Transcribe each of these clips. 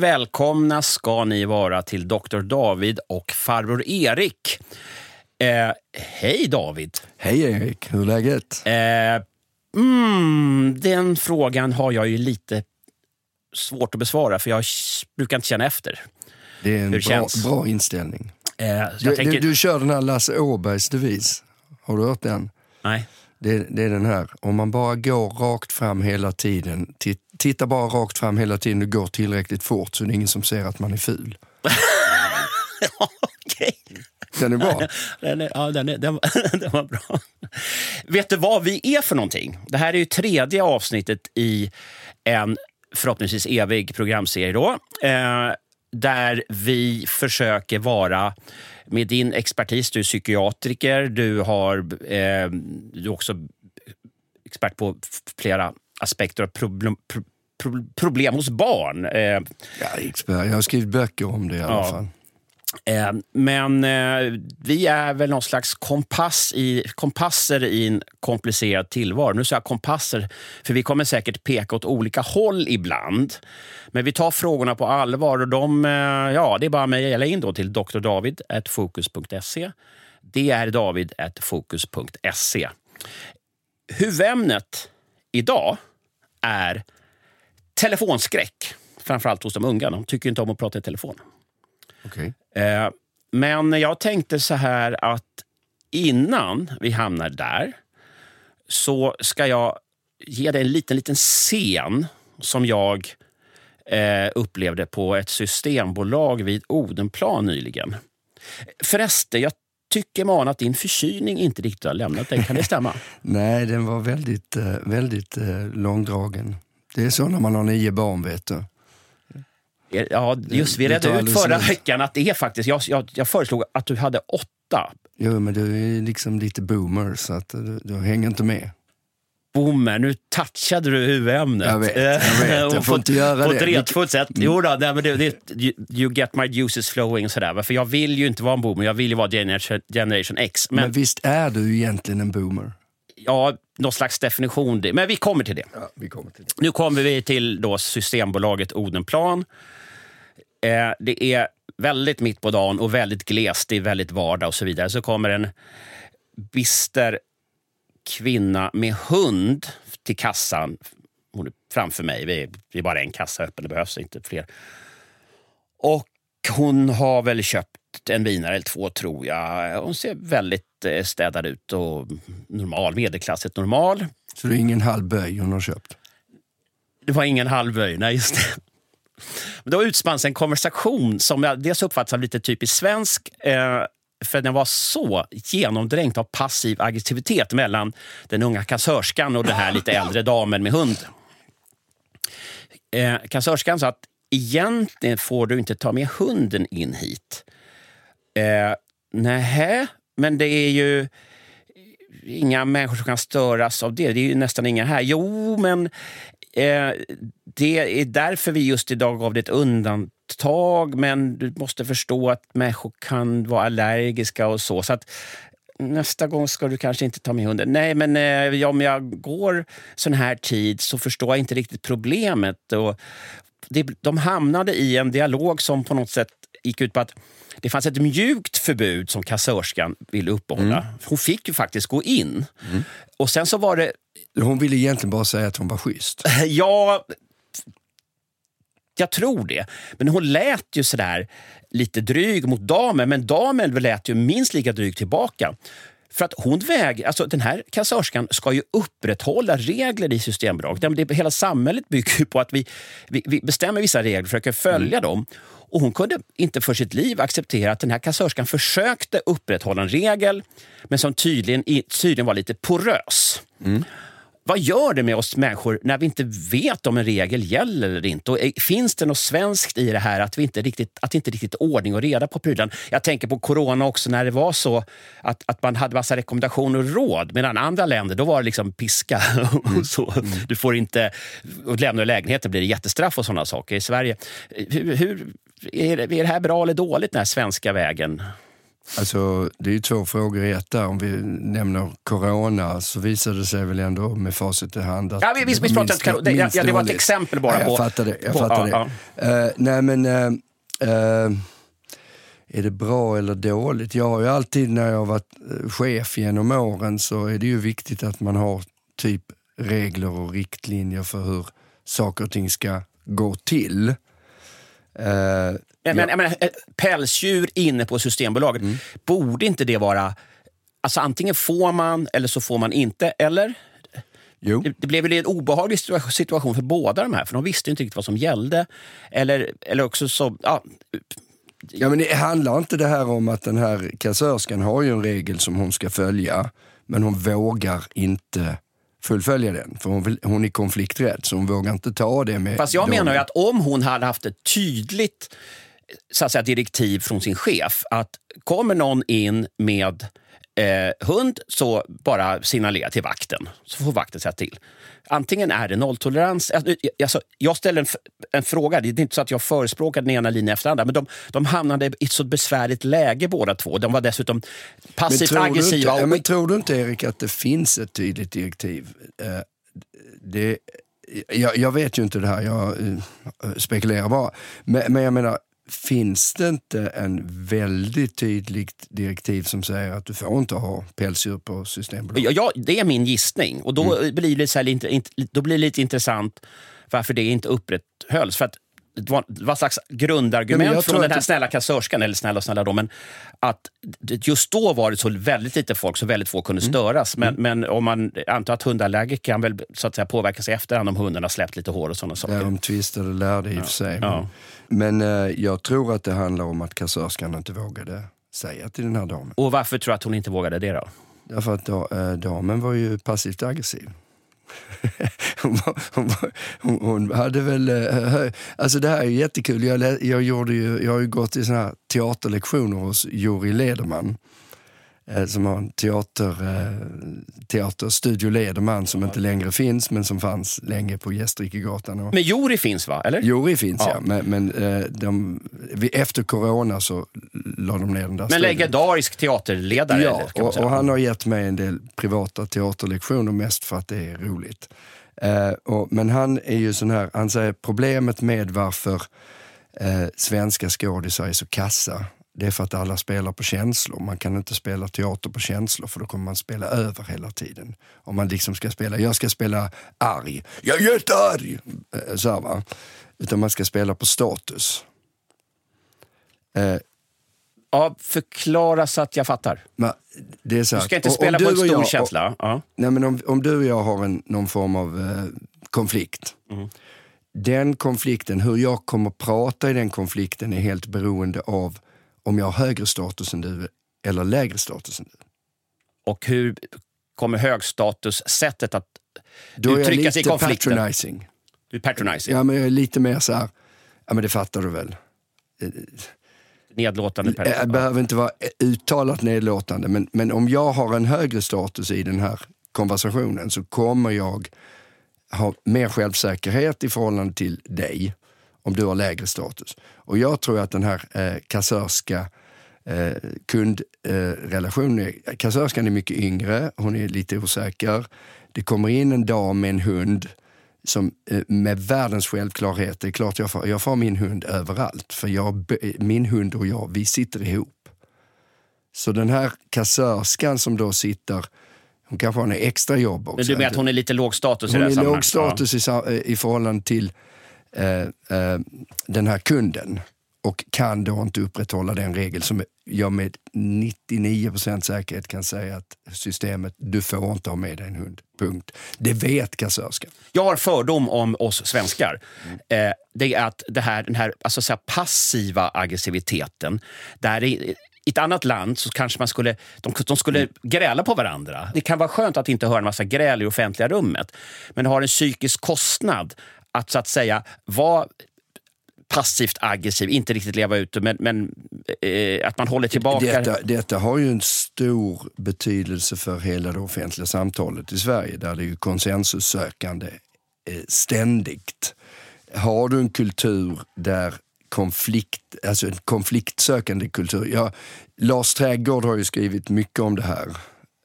Välkomna ska ni vara till Dr. David och farbror Erik. Eh, hej David. Hej Erik, hur är läget? Eh, mm, den frågan har jag ju lite svårt att besvara för jag brukar inte känna efter. Det är en Hur bra, bra inställning. Eh, Du, tänker, du, du kör den här Lasse Åbergs devis. Har du hört den? Nej. Det, det är den här, om man bara går rakt fram hela tiden, tit, titta bara rakt fram hela tiden och går tillräckligt fort så är det ingen som ser att man är ful. Okej. Den är bra. Den, är, ja, den, är, den, var- den var bra. Vet du vad vi är för någonting? Det här är ju tredje avsnittet i en förhoppningsvis evig programserie. Då, eh, där vi försöker vara, med din expertis, du är psykiatriker, du, har, eh, du är också expert på flera aspekter av problem, pro, pro, problem hos barn. Eh, Ja. Jag har skrivit böcker om det i alla Ja. fall. Eh, Men eh, vi är väl någon slags kompass i, kompasser i en komplicerad tillvaro. Nu säger jag kompasser, för vi kommer säkert peka åt olika håll ibland. Men vi tar frågorna på allvar och de, eh, ja, det är bara att mejla in då till drdavid.fokus.se. Det är david.fokus.se. Huvudämnet idag är telefonskräck. Framförallt hos de unga. De tycker inte om att prata i telefon. Okej. Eh, Men jag tänkte så här att innan vi hamnar där så ska jag ge dig en liten, liten scen som jag eh, upplevde på ett systembolag vid Odenplan nyligen. Förresten, jag tycker man att din förkylning inte riktigt har lämnat dig. Kan det stämma? Nej, den var väldigt, eh, väldigt långdragen. Det är så när man har nio barn, vet du. Ja, just vi redde ut förra slut. veckan att det är faktiskt... Jag, jag, jag föreslog att du hade åtta Jo, men du är liksom lite boomer så att du, du hänger inte med. Boomer, nu touchade du huvudämnet. Jag vet, jag vet. Jag får på- inte göra På det. ett retfullt sätt. Jo då, nej, men det, det, you, you get my juices flowing och sådär. För jag vill ju inte vara en boomer, jag vill ju vara generation, generation X. Men, Men visst är du egentligen en boomer? Ja, någon slags definition. Men vi kommer till det. Ja, vi kommer till det. Nu kommer vi till då Systembolaget Odenplan. Eh, det är väldigt mitt på dagen och väldigt glest. Det är väldigt vardag och så vidare. Så kommer en bister kvinna med hund till kassan. Hon är framför mig. Vi är, vi är bara en kassa öppen, det behövs inte fler. Och hon har väl köpt en vinare eller två, tror jag. Hon ser väldigt eh, städad ut och normal, medelklassigt normal. Så det är ingen halv böj hon har köpt? Det var ingen halvöj, nej just det. Men då utspann sig en konversation som jag dels uppfattar som lite typiskt svensk, eh, för den var så genomdränkt av passiv aggressivitet mellan den unga kassörskan och den här lite äldre damen med hund. Eh, kassörskan sa att egentligen får du inte ta med hunden in hit. Eh, nähä, men det är ju inga människor som kan störas av det. Det är ju nästan inga här. Jo, men eh, det är därför vi just idag gav det ett undantag. Men du måste förstå att människor kan vara allergiska och så. Så att nästa gång ska du kanske inte ta med hunden. Nej, men eh, om jag går sån här tid så förstår jag inte riktigt problemet. Och det, de hamnade i en dialog som på något sätt gick ut på att det fanns ett mjukt förbud som kassörskan ville uppehålla. Hon fick ju faktiskt gå in. Och sen så var det Hon ville egentligen bara säga att hon var schysst. Ja, jag tror det. Men hon lät ju sådär lite dryg mot damen, men damen lät ju minst lika dryg tillbaka. För att hon väg, alltså den här kassörskan ska ju upprätthålla regler i Systembolaget. Det, hela samhället bygger ju på att vi, vi, vi bestämmer vissa regler och försöker följa dem. Och hon kunde inte för sitt liv acceptera att den här kassörskan försökte upprätthålla en regel, men som tydligen, tydligen var lite porös. Vad gör det med oss människor när vi inte vet om en regel gäller eller inte? Och eh, finns det något svenskt i det här att vi inte riktigt, att inte riktigt ordning och reda på prylarna? Jag tänker på corona också när det var så att, att man hade massa rekommendationer och råd. Medan andra länder då var det liksom piska. Och så. Du får inte lämna lägenheten blir det jättestraff och sådana saker. I Sverige, hur, hur, är, det, är det här bra eller dåligt den här svenska vägen? Alltså, det är ju två frågor i ett där. Om vi nämner corona så visade det sig väl ändå med facit i hand att Ja, vi, vi, vi pratar karo- det, ja, det var ett exempel bara ja. Jag fattar det. Jag fattar ja, det. Eh, nej men, eh, eh, är det bra eller dåligt? Jag har ju alltid när jag varit chef genom åren så är det ju viktigt att man har typ regler och riktlinjer för hur saker och ting ska gå till. Eh, Men, jag menar, eh, pälsdjur inne på Systembolaget, Mm. borde inte det vara... Alltså antingen får man eller så får man inte, eller? jo. Det, det blev väl en obehaglig situa- situation för båda de här, för de visste inte riktigt vad som gällde. Eller, eller också så... Ja, Ja, men det handlar inte det här om att den här kassörskan har ju en regel som hon ska följa, men hon vågar inte fullfölja den. För hon, hon är konflikträdd, så hon vågar inte ta det med fast jag dem. menar ju att om hon hade haft ett tydligt så att säga, direktiv från sin chef att kommer någon in med eh, hund så bara signalera till vakten, så får vakten säga till. Antingen är det nolltolerans... Alltså, Alltså, jag ställer en, en fråga, det är inte så att jag förespråkar den ena linjen efter den andra, men de, de hamnade i ett så besvärligt läge båda två. De var dessutom Men passivt tror, du inte, aggressiva. ja, men tror du inte Erik att det finns ett tydligt direktiv? Eh, det, jag, jag vet ju inte det här, jag eh, spekulerar bara. Men, men jag menar, finns det inte en väldigt tydligt direktiv som säger att du får inte ha pälsdjur på Systembolaget? Ja, ja, det är min gissning. Och då, blir det så här, då blir det lite intressant varför det inte upprätthölls. För att det var, det var ett slags Nej, men grundargument jag från den här att snälla kassörskan, eller snälla och snälla då, men att just då var det så väldigt lite folk så väldigt få kunde Mm. störas. Men, men om man antar att hundallergiker kan väl så att säga påverkas i efterhand om hunden har släppt lite hår och sådana saker. Därom tvistade lärde i och för sig. Men, Ja. men eh, jag tror att det handlar om att kassörskan inte vågade säga till den här damen. Och varför tror du att hon inte vågade det då? Därför att da, eh, damen var ju passivt aggressiv hon, hon, hon, hade väl... Eh, alltså det här är jättekul. Jag, jag, gjorde ju, jag har ju gått i såna här teaterlektioner hos Juri Lederman. Eh, som har en teater, eh, teater, Studio Lederman som inte längre finns men som fanns länge på Gästrikegatan. Men Juri finns va? Eller? Juri finns ja, Ja. men, men eh, de, efter corona så la de ner den där Men studion. legendarisk teaterledare. Ja, eller, och, och han har gett mig en del privata teaterlektioner mest för att det är roligt. Eh, och, men han är ju sån här, han säger problemet med varför eh, svenska skådisar är så kassa, det är för att alla spelar på känslor. Man kan inte spela teater på känslor för då kommer man spela över hela tiden. Om man liksom ska spela, jag ska spela arg, jag är jättearg! Eh, Så här, va? Utan man ska spela på status. Eh, Ja, förklara så att jag fattar. men det är så Du ska inte spela på en och stor jag- känsla. Ja. Nej, men om, om du och jag har en, någon form av eh, konflikt. Den konflikten, hur jag kommer prata i den konflikten är helt beroende av om jag har högre status än du eller lägre status än du. Och hur kommer högstatussättet att Då är jag uttrycka sig i lite konflikten? patronizing. Du är patronizing, Ja, men jag är lite mer så här, ja men det fattar du väl. nedlåtande. per- Jag behöver inte vara uttalat nedlåtande, men, men om jag har en högre status i den här konversationen så kommer jag ha mer självsäkerhet i förhållande till dig om du har lägre status. Och jag tror att den här eh, kassörska eh, kundrelationen, eh, kassörskan är mycket yngre, hon är lite osäker. Det kommer in en dam med en hund som eh, med världens självklarhet, det är klart jag får, jag får min hund överallt. För jag, min hund och jag, vi sitter ihop. Så den här kassörskan som då sitter, hon kanske har en extra jobb också. Men du menar att hon är lite låg status i Hon det här är låg status i, sa- i förhållande till eh, eh, den här kunden och kan då inte upprätthålla den regel som jag med 99% säkerhet kan säga att systemet, du får inte ha med dig en hund. Punkt. Det vet kassörskan. Jag har fördom om oss svenskar. Eh, det är att det här, den här alltså så här passiva aggressiviteten, där i, i ett annat land så kanske man skulle, de, de skulle gräla på varandra. Det kan vara skönt att inte höra en massa gräl i offentliga rummet, men det har en psykisk kostnad att så att säga vara passivt aggressiv, inte riktigt leva ut men, men eh, att man håller tillbaka. Detta, detta har ju en stor betydelse för hela det offentliga samtalet i Sverige där det är ju konsensussökande eh, ständigt. Har du en kultur där konflikt, alltså en konfliktsökande kultur. Ja, Lars Trädgård har ju skrivit mycket om det här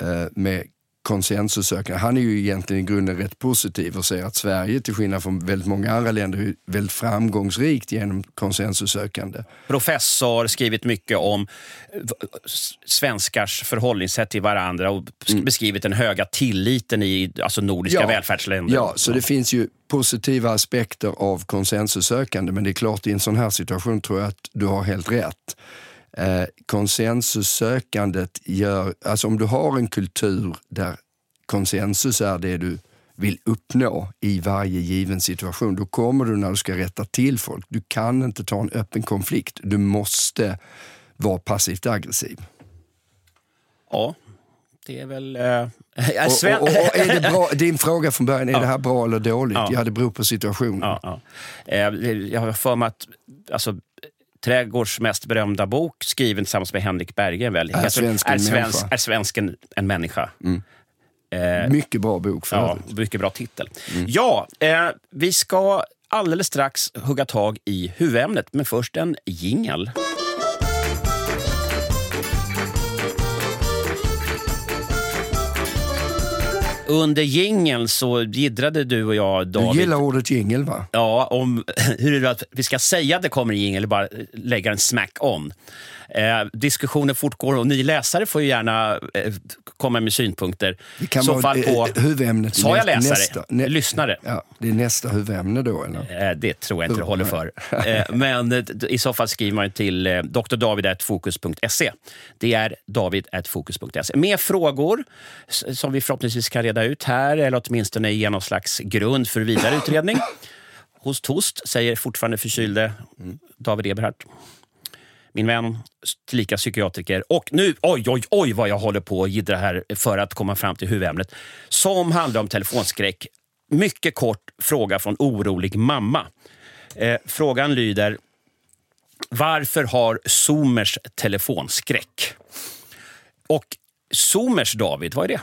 eh, med konsensussökande. Han är ju egentligen i grunden rätt positiv och säger att Sverige, till skillnad från väldigt många andra länder, är väldigt framgångsrikt genom konsensussökande. Professor, skrivit mycket om eh, svenskars förhållningssätt till varandra och mm. beskrivit den höga tilliten i alltså nordiska ja, välfärdsländer. Ja, så det finns ju positiva aspekter av konsensussökande men det är klart i en sån här situation tror jag att du har helt rätt. Eh, konsensussökandet gör, alltså om du har en kultur där konsensus är det du vill uppnå i varje given situation, då kommer du när du ska rätta till folk. Du kan inte ta en öppen konflikt. Du måste vara passivt aggressiv. Ja, det är väl... Äh, och, och, och, är det bra, din fråga från början, är ja. det här bra eller dåligt? Ja, ja det beror på situationen. Ja, ja. Eh, jag har för mig att alltså, Trädgårds mest berömda bok, skriven tillsammans med Henrik Berggren, väl? Är, svensken är, svensk, är svensken en människa? Mm. Eh, mycket bra bok för ja, Mycket bra titel. Mm. Ja, eh, vi ska alldeles strax hugga tag i huvudämnet, men först en jingel. Under jingeln så giddrade du och jag, David... Du gillar ordet jingel, va? Ja, om hur vi ska säga att det kommer en jingel eller bara lägga en smack on. Eh, diskussionen fortgår och ni läsare får ju gärna eh, komma med synpunkter. Det kan vara fall på, eh, huvudämnet. Sa jag läsare? Nästa, nä, lyssnare? Ja, det är nästa huvudämne då, eller? Eh, det tror jag inte det håller för. Eh, men eh, i så fall skriver man till eh, drdavid.fokus.se. Det är david.fokus.se. Med frågor som vi förhoppningsvis kan reda ut här, eller åtminstone ge någon slags grund för vidare utredning. hos Tost, säger fortfarande förkylde David Eberhardt min vän, tillika psykiatriker. Och nu, oj, oj, oj vad jag håller på att jiddra här för att komma fram till huvudämnet. Som handlar om telefonskräck. Mycket kort fråga från orolig mamma. Eh, frågan lyder, varför har Zoomers telefonskräck? Och Zoomers, David, vad är det?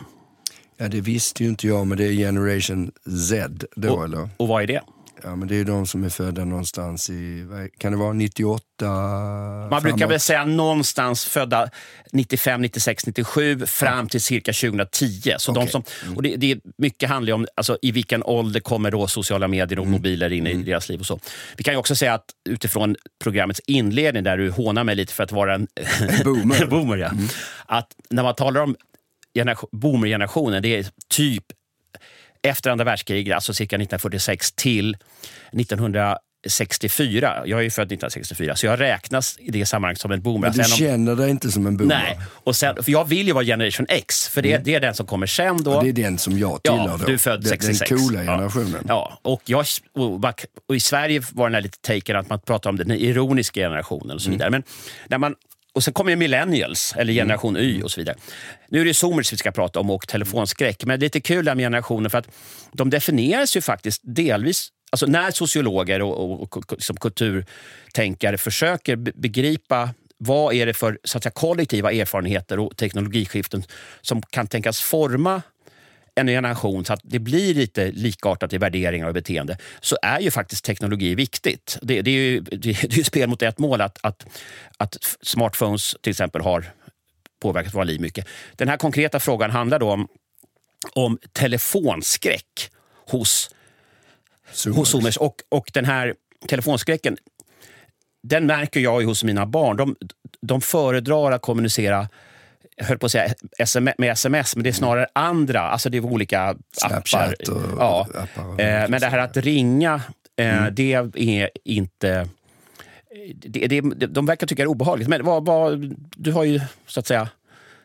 Ja, det visste ju inte jag, men det är Generation Z. Då, och, eller? och vad är det? Ja, men det är de som är födda någonstans i, kan det vara 98? Man framåt? brukar väl säga någonstans födda 95, 96, 97 fram till cirka 2010. Så okay. de som, mm. och det, det, mycket handlar om alltså, i vilken ålder kommer då sociala medier och mm. mobiler in i mm. deras liv. och så. Vi kan ju också säga att utifrån programmets inledning, där du hånar mig lite för att vara en boomer, boomer ja. Mm. att när man talar om boomergenerationen, det är typ efter andra världskriget, alltså cirka 1946 till 1964. Jag är ju född 1964, så jag räknas i det sammanhanget som en boomer. Men du känner dig inte som en boomer? Nej, och sen, för jag vill ju vara generation X, för det, mm. det är den som kommer sen. Då. Och det är den som jag tillhör ja, Du är född 66. Den coola generationen. Ja, och, jag, och, och, i Sverige var den här lite taken att man pratar om den ironiska generationen och så mm. vidare. Mm. Men när man och sen kommer ju millennials, eller mm. generation Y och så vidare. Nu är det zoomers vi ska prata om och telefonskräck. Men det är lite kul med generationer för att de definieras ju faktiskt delvis Alltså när sociologer och, och, och som kulturtänkare försöker begripa vad är det för så att säga, kollektiva erfarenheter och teknologiskiften som kan tänkas forma en generation så att det blir lite likartat i värderingar och beteende så är ju faktiskt teknologi viktigt. Det, det är ju det, är ju spel mot ett mål att, att, att smartphones till exempel har påverkat våra liv mycket. Den här konkreta frågan handlar då om, om telefonskräck hos Zoomers. hos Zoomers. Och, och den här telefonskräcken den märker jag ju hos mina barn. De, de föredrar att kommunicera höll på att säga SMS, med sms, men det är snarare andra. Alltså det är olika Snapchat appar. Och ja. appar eh, men det här att ringa, eh, mm. det är inte... Det, det, de verkar tycka det är obehagligt. Men vad, vad, du har ju så att säga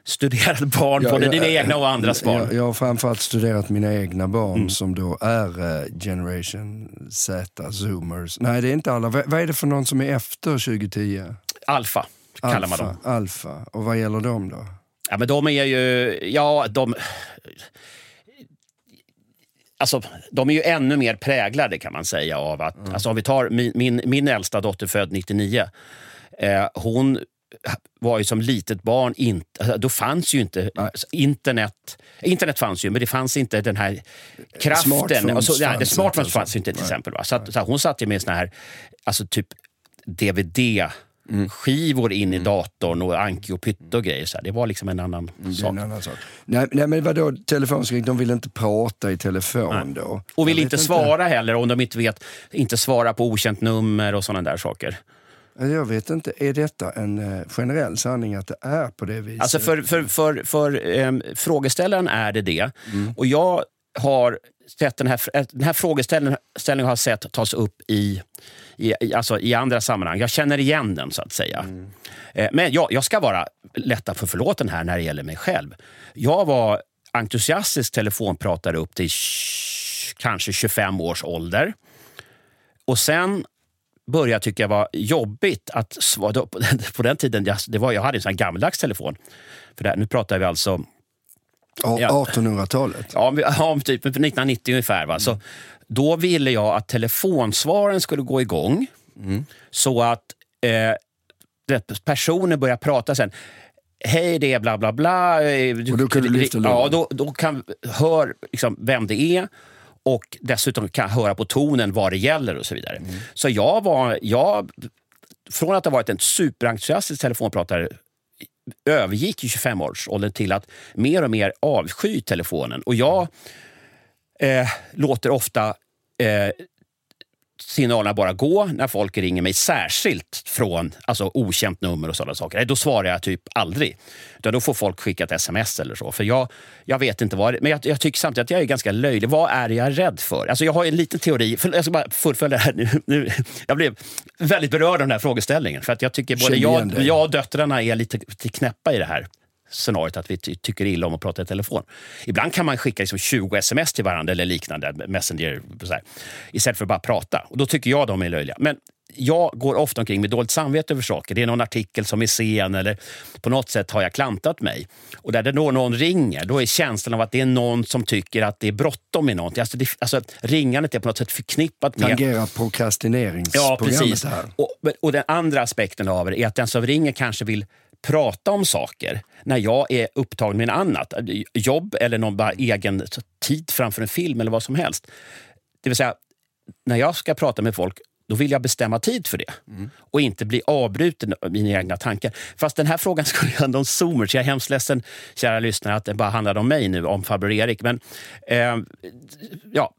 studerat barn, ja, både jag, dina egna och andras barn. Jag, jag har framförallt studerat mina egna barn mm. som då är uh, generation Z, zoomers. Nej, det är inte alla. V vad är det för någon som är efter 2010? Alfa kallar man dem. Alfa. Och vad gäller dem då? Ja, men de är ju... Ja, de... Alltså, de är ju ännu mer präglade kan man säga av att... Mm. Alltså, om vi tar min, min, min äldsta dotter född 99. Eh, hon var ju som litet barn, inte, alltså, då fanns ju inte alltså, internet. Internet fanns ju, men det fanns inte den här kraften. Smartphones alltså, nej, smartphones fanns inte till exempel. Va? Så, att, så hon satt ju med såna här, alltså typ DVD-skivor in i datorn och Anki och Pytte och grejer. Så här. Det var liksom en annan är sak. en annan sak. Nej, nej men vadå, telefonskrik, de vill inte prata i telefon då? Och vill inte svara heller om de inte vet, inte svara på okänt nummer och sådana där saker. Jag vet inte, är detta en eh, generell sanning att det är på det viset? Alltså för, för, för, för ehm, frågeställaren är det det. Och jag har sett den här, den här frågeställningen ställningen har jag sett tas upp i, i, alltså i andra sammanhang. Jag känner igen den så att säga. Eh, Men jag, jag ska vara lätta för förlåten här när det gäller mig själv. Jag var entusiastisk telefonpratare upp till kanske 25 års ålder. Och sen började tycka det var jobbigt att svara. då- På den, på den tiden, jag, det var, jag hade en sån här gammaldags telefon. För där, nu pratar vi alltså Ja, ja. 1800-talet? Ja, ja typ 1990 ungefär. Va? Så, då ville jag att telefonsvaren skulle gå igång så att eh, personen börjar prata sen. Hej, det är bla bla bla. Du, Och då kan du lyfta luren. Ja, då, då kan hör liksom vem det är och dessutom kan höra på tonen vad det gäller och så vidare. Så jag var, jag, från att ha varit en superentusiastisk telefonpratare övergick i 25-årsåldern till att mer och mer avsky telefonen. Och jag eh, låter ofta eh, signalerna bara gå när folk ringer mig, särskilt från alltså, okänt nummer och sådana saker. Då svarar jag typ aldrig. Utan då får folk skicka ett sms eller så. För jag, jag vet inte vad Men jag, jag tycker samtidigt att jag är ganska löjlig. Vad är jag rädd för? Alltså jag har en liten teori. För, jag ska bara fullfölja det här nu. nu. Jag blev väldigt berörd av den här frågeställningen. För att jag tycker både jag, jag och döttrarna är lite, lite knäppa i det här scenariot att vi ty tycker illa om att prata i telefon. Ibland kan man skicka liksom 20 sms till varandra eller liknande, messenger, så här, istället för att bara prata. Och Då tycker jag de är löjliga. Men jag går ofta omkring med dåligt samvete över saker. Det är någon artikel som är sen eller på något sätt har jag klantat mig. Och där det då någon ringer, då är känslan av att det är någon som tycker att det är bråttom med någonting. Alltså, det, alltså, ringandet är på något sätt förknippat med Tangerar Ja, prokrastineringsprogrammet precis. här. Och, och den andra aspekten av det är att den som ringer kanske vill prata om saker när jag är upptagen med något annat. Jobb eller någon bara egen tid framför en film eller vad som helst. Det vill säga, när jag ska prata med folk då vill jag bestämma tid för det och inte bli avbruten av mina egna tankar. Fast den här frågan skulle handla om zoomers. Jag är hemskt ledsen, kära lyssnare, att det bara handlade om mig nu, om farbror Erik. Men eh, ja,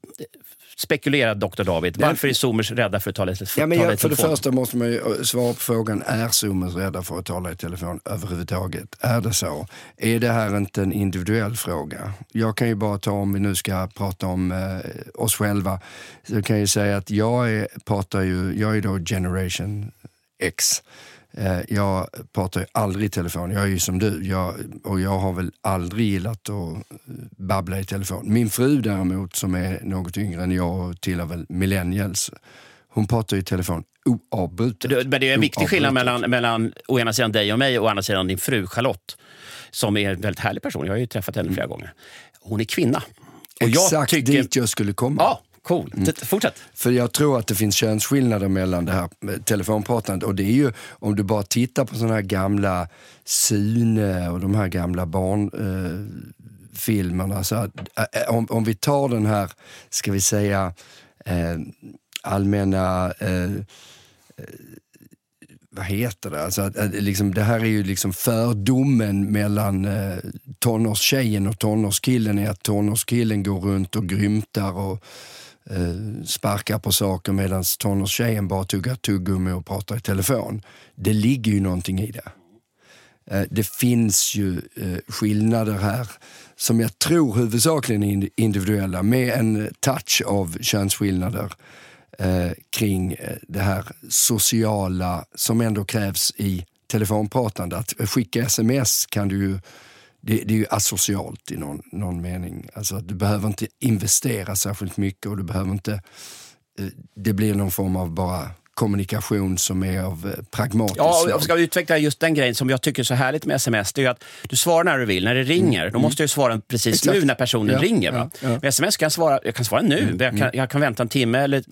spekulera Dr. David. Varför är zoomers rädda för att tala, Ja, men tala i jag, för det telefon? första måste man ju eh, svara på frågan, är zoomers rädda för att tala i telefon överhuvudtaget? Är det så? Är det här inte en individuell fråga? Jag kan ju bara ta, om vi nu ska prata om eh, oss själva, så kan jag ju säga att jag är, pratar ju, jag är då generation X. Eh, Jag pratar ju aldrig i telefon, jag är ju som du. Jag, och jag har väl aldrig gillat att eh, babbla i telefon. Min fru däremot, som är något yngre än jag och tillhör väl millennials, hon pratar i telefon oavbrutet. Men det är en viktig skillnad Oavbrutet. mellan, mellan å ena sidan dig och mig och å andra sidan din fru Charlotte. Som är en väldigt härlig person. Jag har ju träffat henne flera gånger. Hon är kvinna. Och jag Exakt tycker, dit jag skulle komma. Ja, cool. Det- Fortsätt. För jag tror att det finns könsskillnader mellan det här med telefonpratandet och det är ju om du bara tittar på sådana här gamla Sune och de här gamla barnfilmerna. Eh, så eh, om, om vi tar den här, ska vi säga, eh, allmänna eh, vad heter det? Alltså, att, att, liksom, det här är ju liksom fördomen mellan eh, tonårstjejen och tonårskillen är att tonårskillen går runt och grymtar och eh, sparkar på saker medan tonårstjejen bara tuggar tuggummi och pratar i telefon. Det ligger ju någonting i det. Eh, det finns ju eh, skillnader här som jag tror huvudsakligen är individuella med en touch av könsskillnader eh, kring eh, det här sociala som ändå krävs i telefonpratande. Att skicka sms kan du ju, det, det är ju asocialt i någon, någon mening. Alltså du behöver inte investera särskilt mycket och du behöver inte, eh, det blir någon form av bara kommunikation som är av eh, pragmatiskt Ja, och jag ska utveckla just den grejen som jag tycker är så härligt med sms. Det är att du svarar när du vill. När det ringer, då måste ju svara precis Exakt. nu när personen Ja, ringer. Ja, ja. Med sms kan jag svara, jag kan svara nu. men Jag, kan, jag kan vänta en timme eller,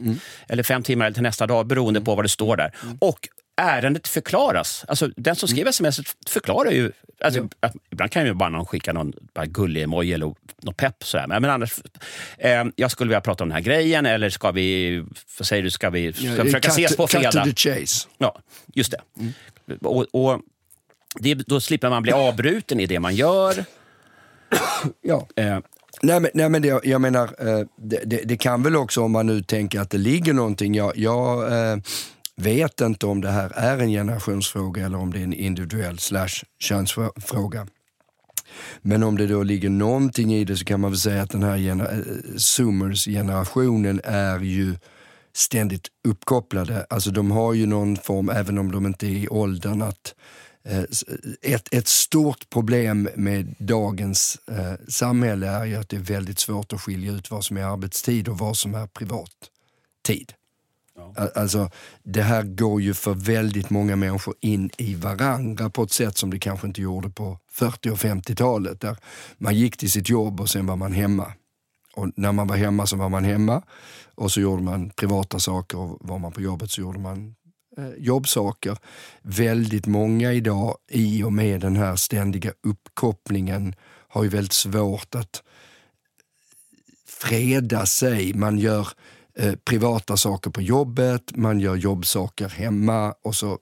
eller fem timmar eller till nästa dag beroende på vad det står där. Och ärendet förklaras. Alltså, den som skriver sms förklarar ju... Alltså, att, ibland kan ju bara någon skicka någon bara gullig emoji eller något pepp. Sådär. Men, men annars, eh, jag skulle vilja prata om den här grejen eller ska vi, vad säger du, ska vi, ska vi försöka ses på fredag? Cut to the chase. Ja, just det. Mm. Och, och det, Då slipper man bli avbruten i det man gör. ja. Eh, Nej men, nej, men det, jag menar, eh, det, det, det, kan väl också om man nu tänker att det ligger någonting. Jag, jag eh, vet inte om det här är en generationsfråga eller om det är en individuell slash könsfråga. Men om det då ligger någonting i det så kan man väl säga att den här gener eh, zoomers-generationen är ju ständigt uppkopplade. Alltså de har ju någon form, även om de inte är i åldern, att eh, ett, ett stort problem med dagens eh, samhälle är ju att det är väldigt svårt att skilja ut vad som är arbetstid och vad som är privat tid. Ja. Alltså, det här går ju för väldigt många människor in i varandra på ett sätt som det kanske inte gjorde på 40 och 50-talet. Där man gick till sitt jobb och sen var man hemma. Och när man var hemma så var man hemma och så gjorde man privata saker och var man på jobbet så gjorde man Eh, jobbsaker. Väldigt många idag, i och med den här ständiga uppkopplingen, har ju väldigt svårt att freda sig. Man gör eh, privata saker på jobbet, man gör jobbsaker hemma och så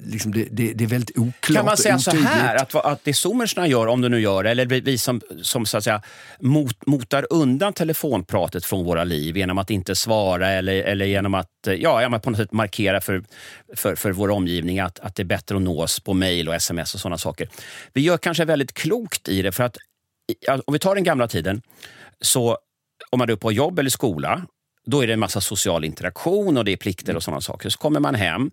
liksom det, det, det, är väldigt oklart Kan man säga så här, att, att det zoomersna gör, om de nu gör det, eller vi som, som så att säga, mot, motar undan telefonpratet från våra liv genom att inte svara eller, eller genom att ja, på något sätt markera för, för, för vår omgivning att, att det är bättre att nås på mejl och sms och sådana saker. Vi gör kanske väldigt klokt i det, för att om vi tar den gamla tiden, så om man är på jobb eller skola, då är det en massa social interaktion och det är plikter och sådana saker. Så kommer man hem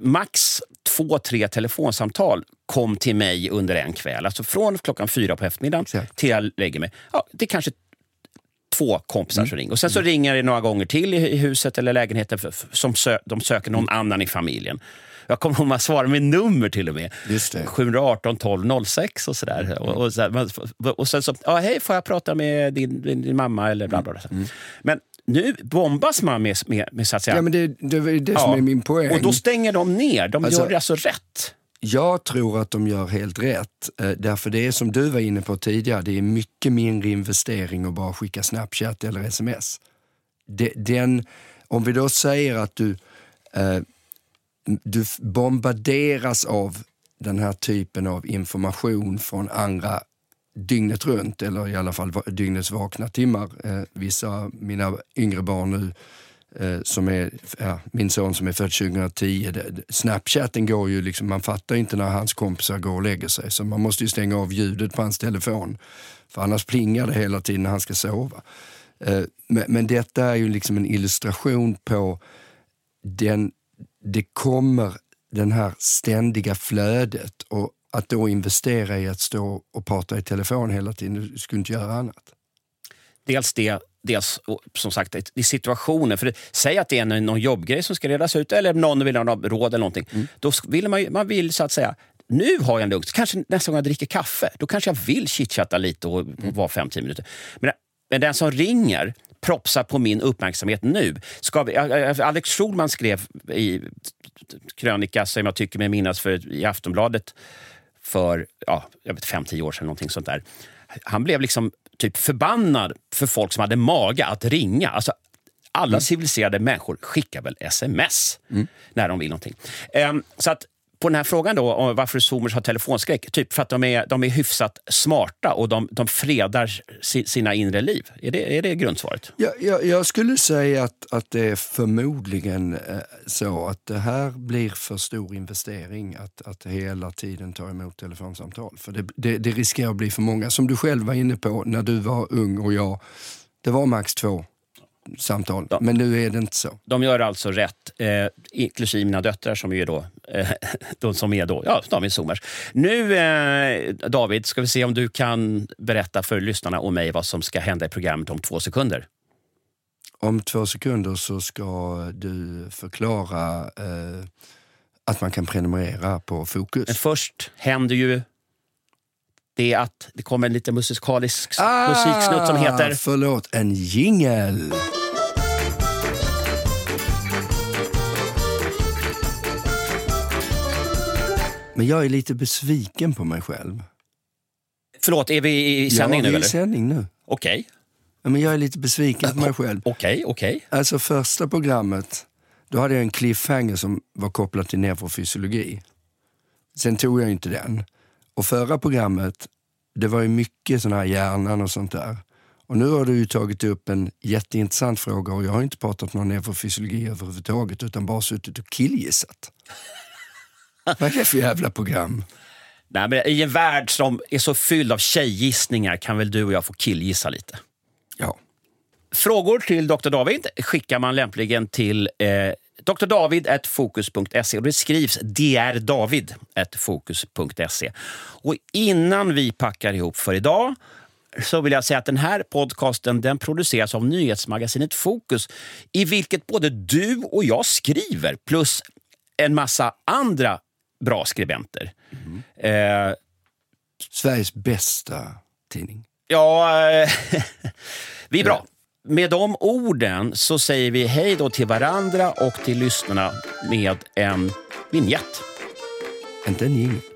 max två, tre telefonsamtal kom till mig under en kväll. Alltså från klockan fyra på eftermiddagen Exakt. till jag lägger mig. Ja, det är kanske två kompisar mm. som ringer. Och sen så mm. ringer det några gånger till i, huset eller lägenheten för, som sö, de söker någon mm. annan i familjen. Jag kommer ihåg att man svarar med nummer till och med. 718 12 06 och sådär. Mm. Och, och, så, och sen så, ja, hej, får jag prata med din, din, din mamma eller bla bla. bla. Mm. Men nu bombas man med, med, med så att säga... Ja, men det, det är det ja. som är min poäng. Och då stänger de ner. De alltså, gör det alltså rätt. Jag tror att de gör helt rätt. Eh, därför det är som du var inne på tidigare, det är mycket mindre investering att bara skicka Snapchat eller sms. Den, om vi då säger att du, eh, du bombarderas av den här typen av information från andra dygnet runt, eller i alla fall dygnets vakna timmar. Eh, vissa mina yngre barn nu, eh, som är, ja, min son som är född 2010, det, Snapchatten går ju liksom, man fattar inte när hans kompisar går och lägger sig. Så man måste ju stänga av ljudet på hans telefon. För annars plingar det hela tiden när han ska sova. Eh, men, men detta är ju liksom en illustration på den, det kommer den här ständiga flödet och att då investera i att stå och prata i telefon hela tiden, du skulle inte göra annat. Dels det, dels som sagt i situationen. För det, säg att det är någon jobbgrej som ska redas ut eller någon vill ha råd eller någonting. Mm. Då vill man, man vill så att säga nu har jag en lugnt. Kanske nästa gång jag dricker kaffe, då kanske jag vill chitchatta lite och, mm. vara fem, tio minuter. Men, men den som ringer propsar på min uppmärksamhet nu. Ska vi, Alex Schulman skrev i krönika, som jag tycker mig minnas, för, i Aftonbladet för ja, jag vet, fem, tio år sedan. Någonting sånt där. Han blev liksom typ förbannad för folk som hade mage att ringa. Alltså, alla mm. civiliserade människor skickar väl sms mm. när de vill någonting. Um, så att på den här frågan då, om varför zoomers har telefonskräck, typ för att de är, de är hyfsat smarta och de, de fredar si, sina inre liv. Är det, är det grundsvaret? Ja, jag, jag skulle säga att, att det är förmodligen eh, så att det här blir för stor investering att, att hela tiden ta emot telefonsamtal. För det, det, det riskerar att bli för många. Som du själv var inne på när du var ung och jag, det var max två samtal. Ja. Men nu är det inte så. De gör alltså rätt, eh, inklusive mina döttrar som är då, eh, de som är då, ja, de är zoomers. Nu, eh, David, ska vi se om du kan berätta för lyssnarna och mig vad som ska hända i programmet om två sekunder. Om två sekunder så ska du förklara eh, att man kan prenumerera på Fokus. Men först händer ju det att det kommer en liten musikalisk ah, musiksnutt som heter... Förlåt, en jingel. Men jag är lite besviken på mig själv. Förlåt, är vi i sändning ja, nu vi är i sändning nu. Okej, Ja, Men jag är lite besviken på mig själv. okej, okej. Alltså första programmet, då hade jag en cliffhanger som var kopplad till neurofysiologi. Sen tog jag inte den. Och förra programmet, det var ju mycket sån här hjärnan och sånt där. Och nu har du tagit upp en jätteintressant fråga och jag har inte pratat någon neurofysiologi överhuvudtaget utan bara suttit och killgissat. Vad är det för jävla program? Nej, men I en värld som är så fylld av tjejgissningar kan väl du och jag få killgissa lite? Ja. Frågor till Dr. David skickar man lämpligen till eh, drdavid.fokus.se och det skrivs drdavid.fokus.se. Och innan vi packar ihop för idag så vill jag säga att den här podcasten den produceras av nyhetsmagasinet Fokus i vilket både du och jag skriver plus en massa andra bra skribenter. Eh, Sveriges bästa tidning. Ja, eh, vi är bra. Med de orden så säger vi hej då till varandra och till lyssnarna med en vignett. Inte en jingel.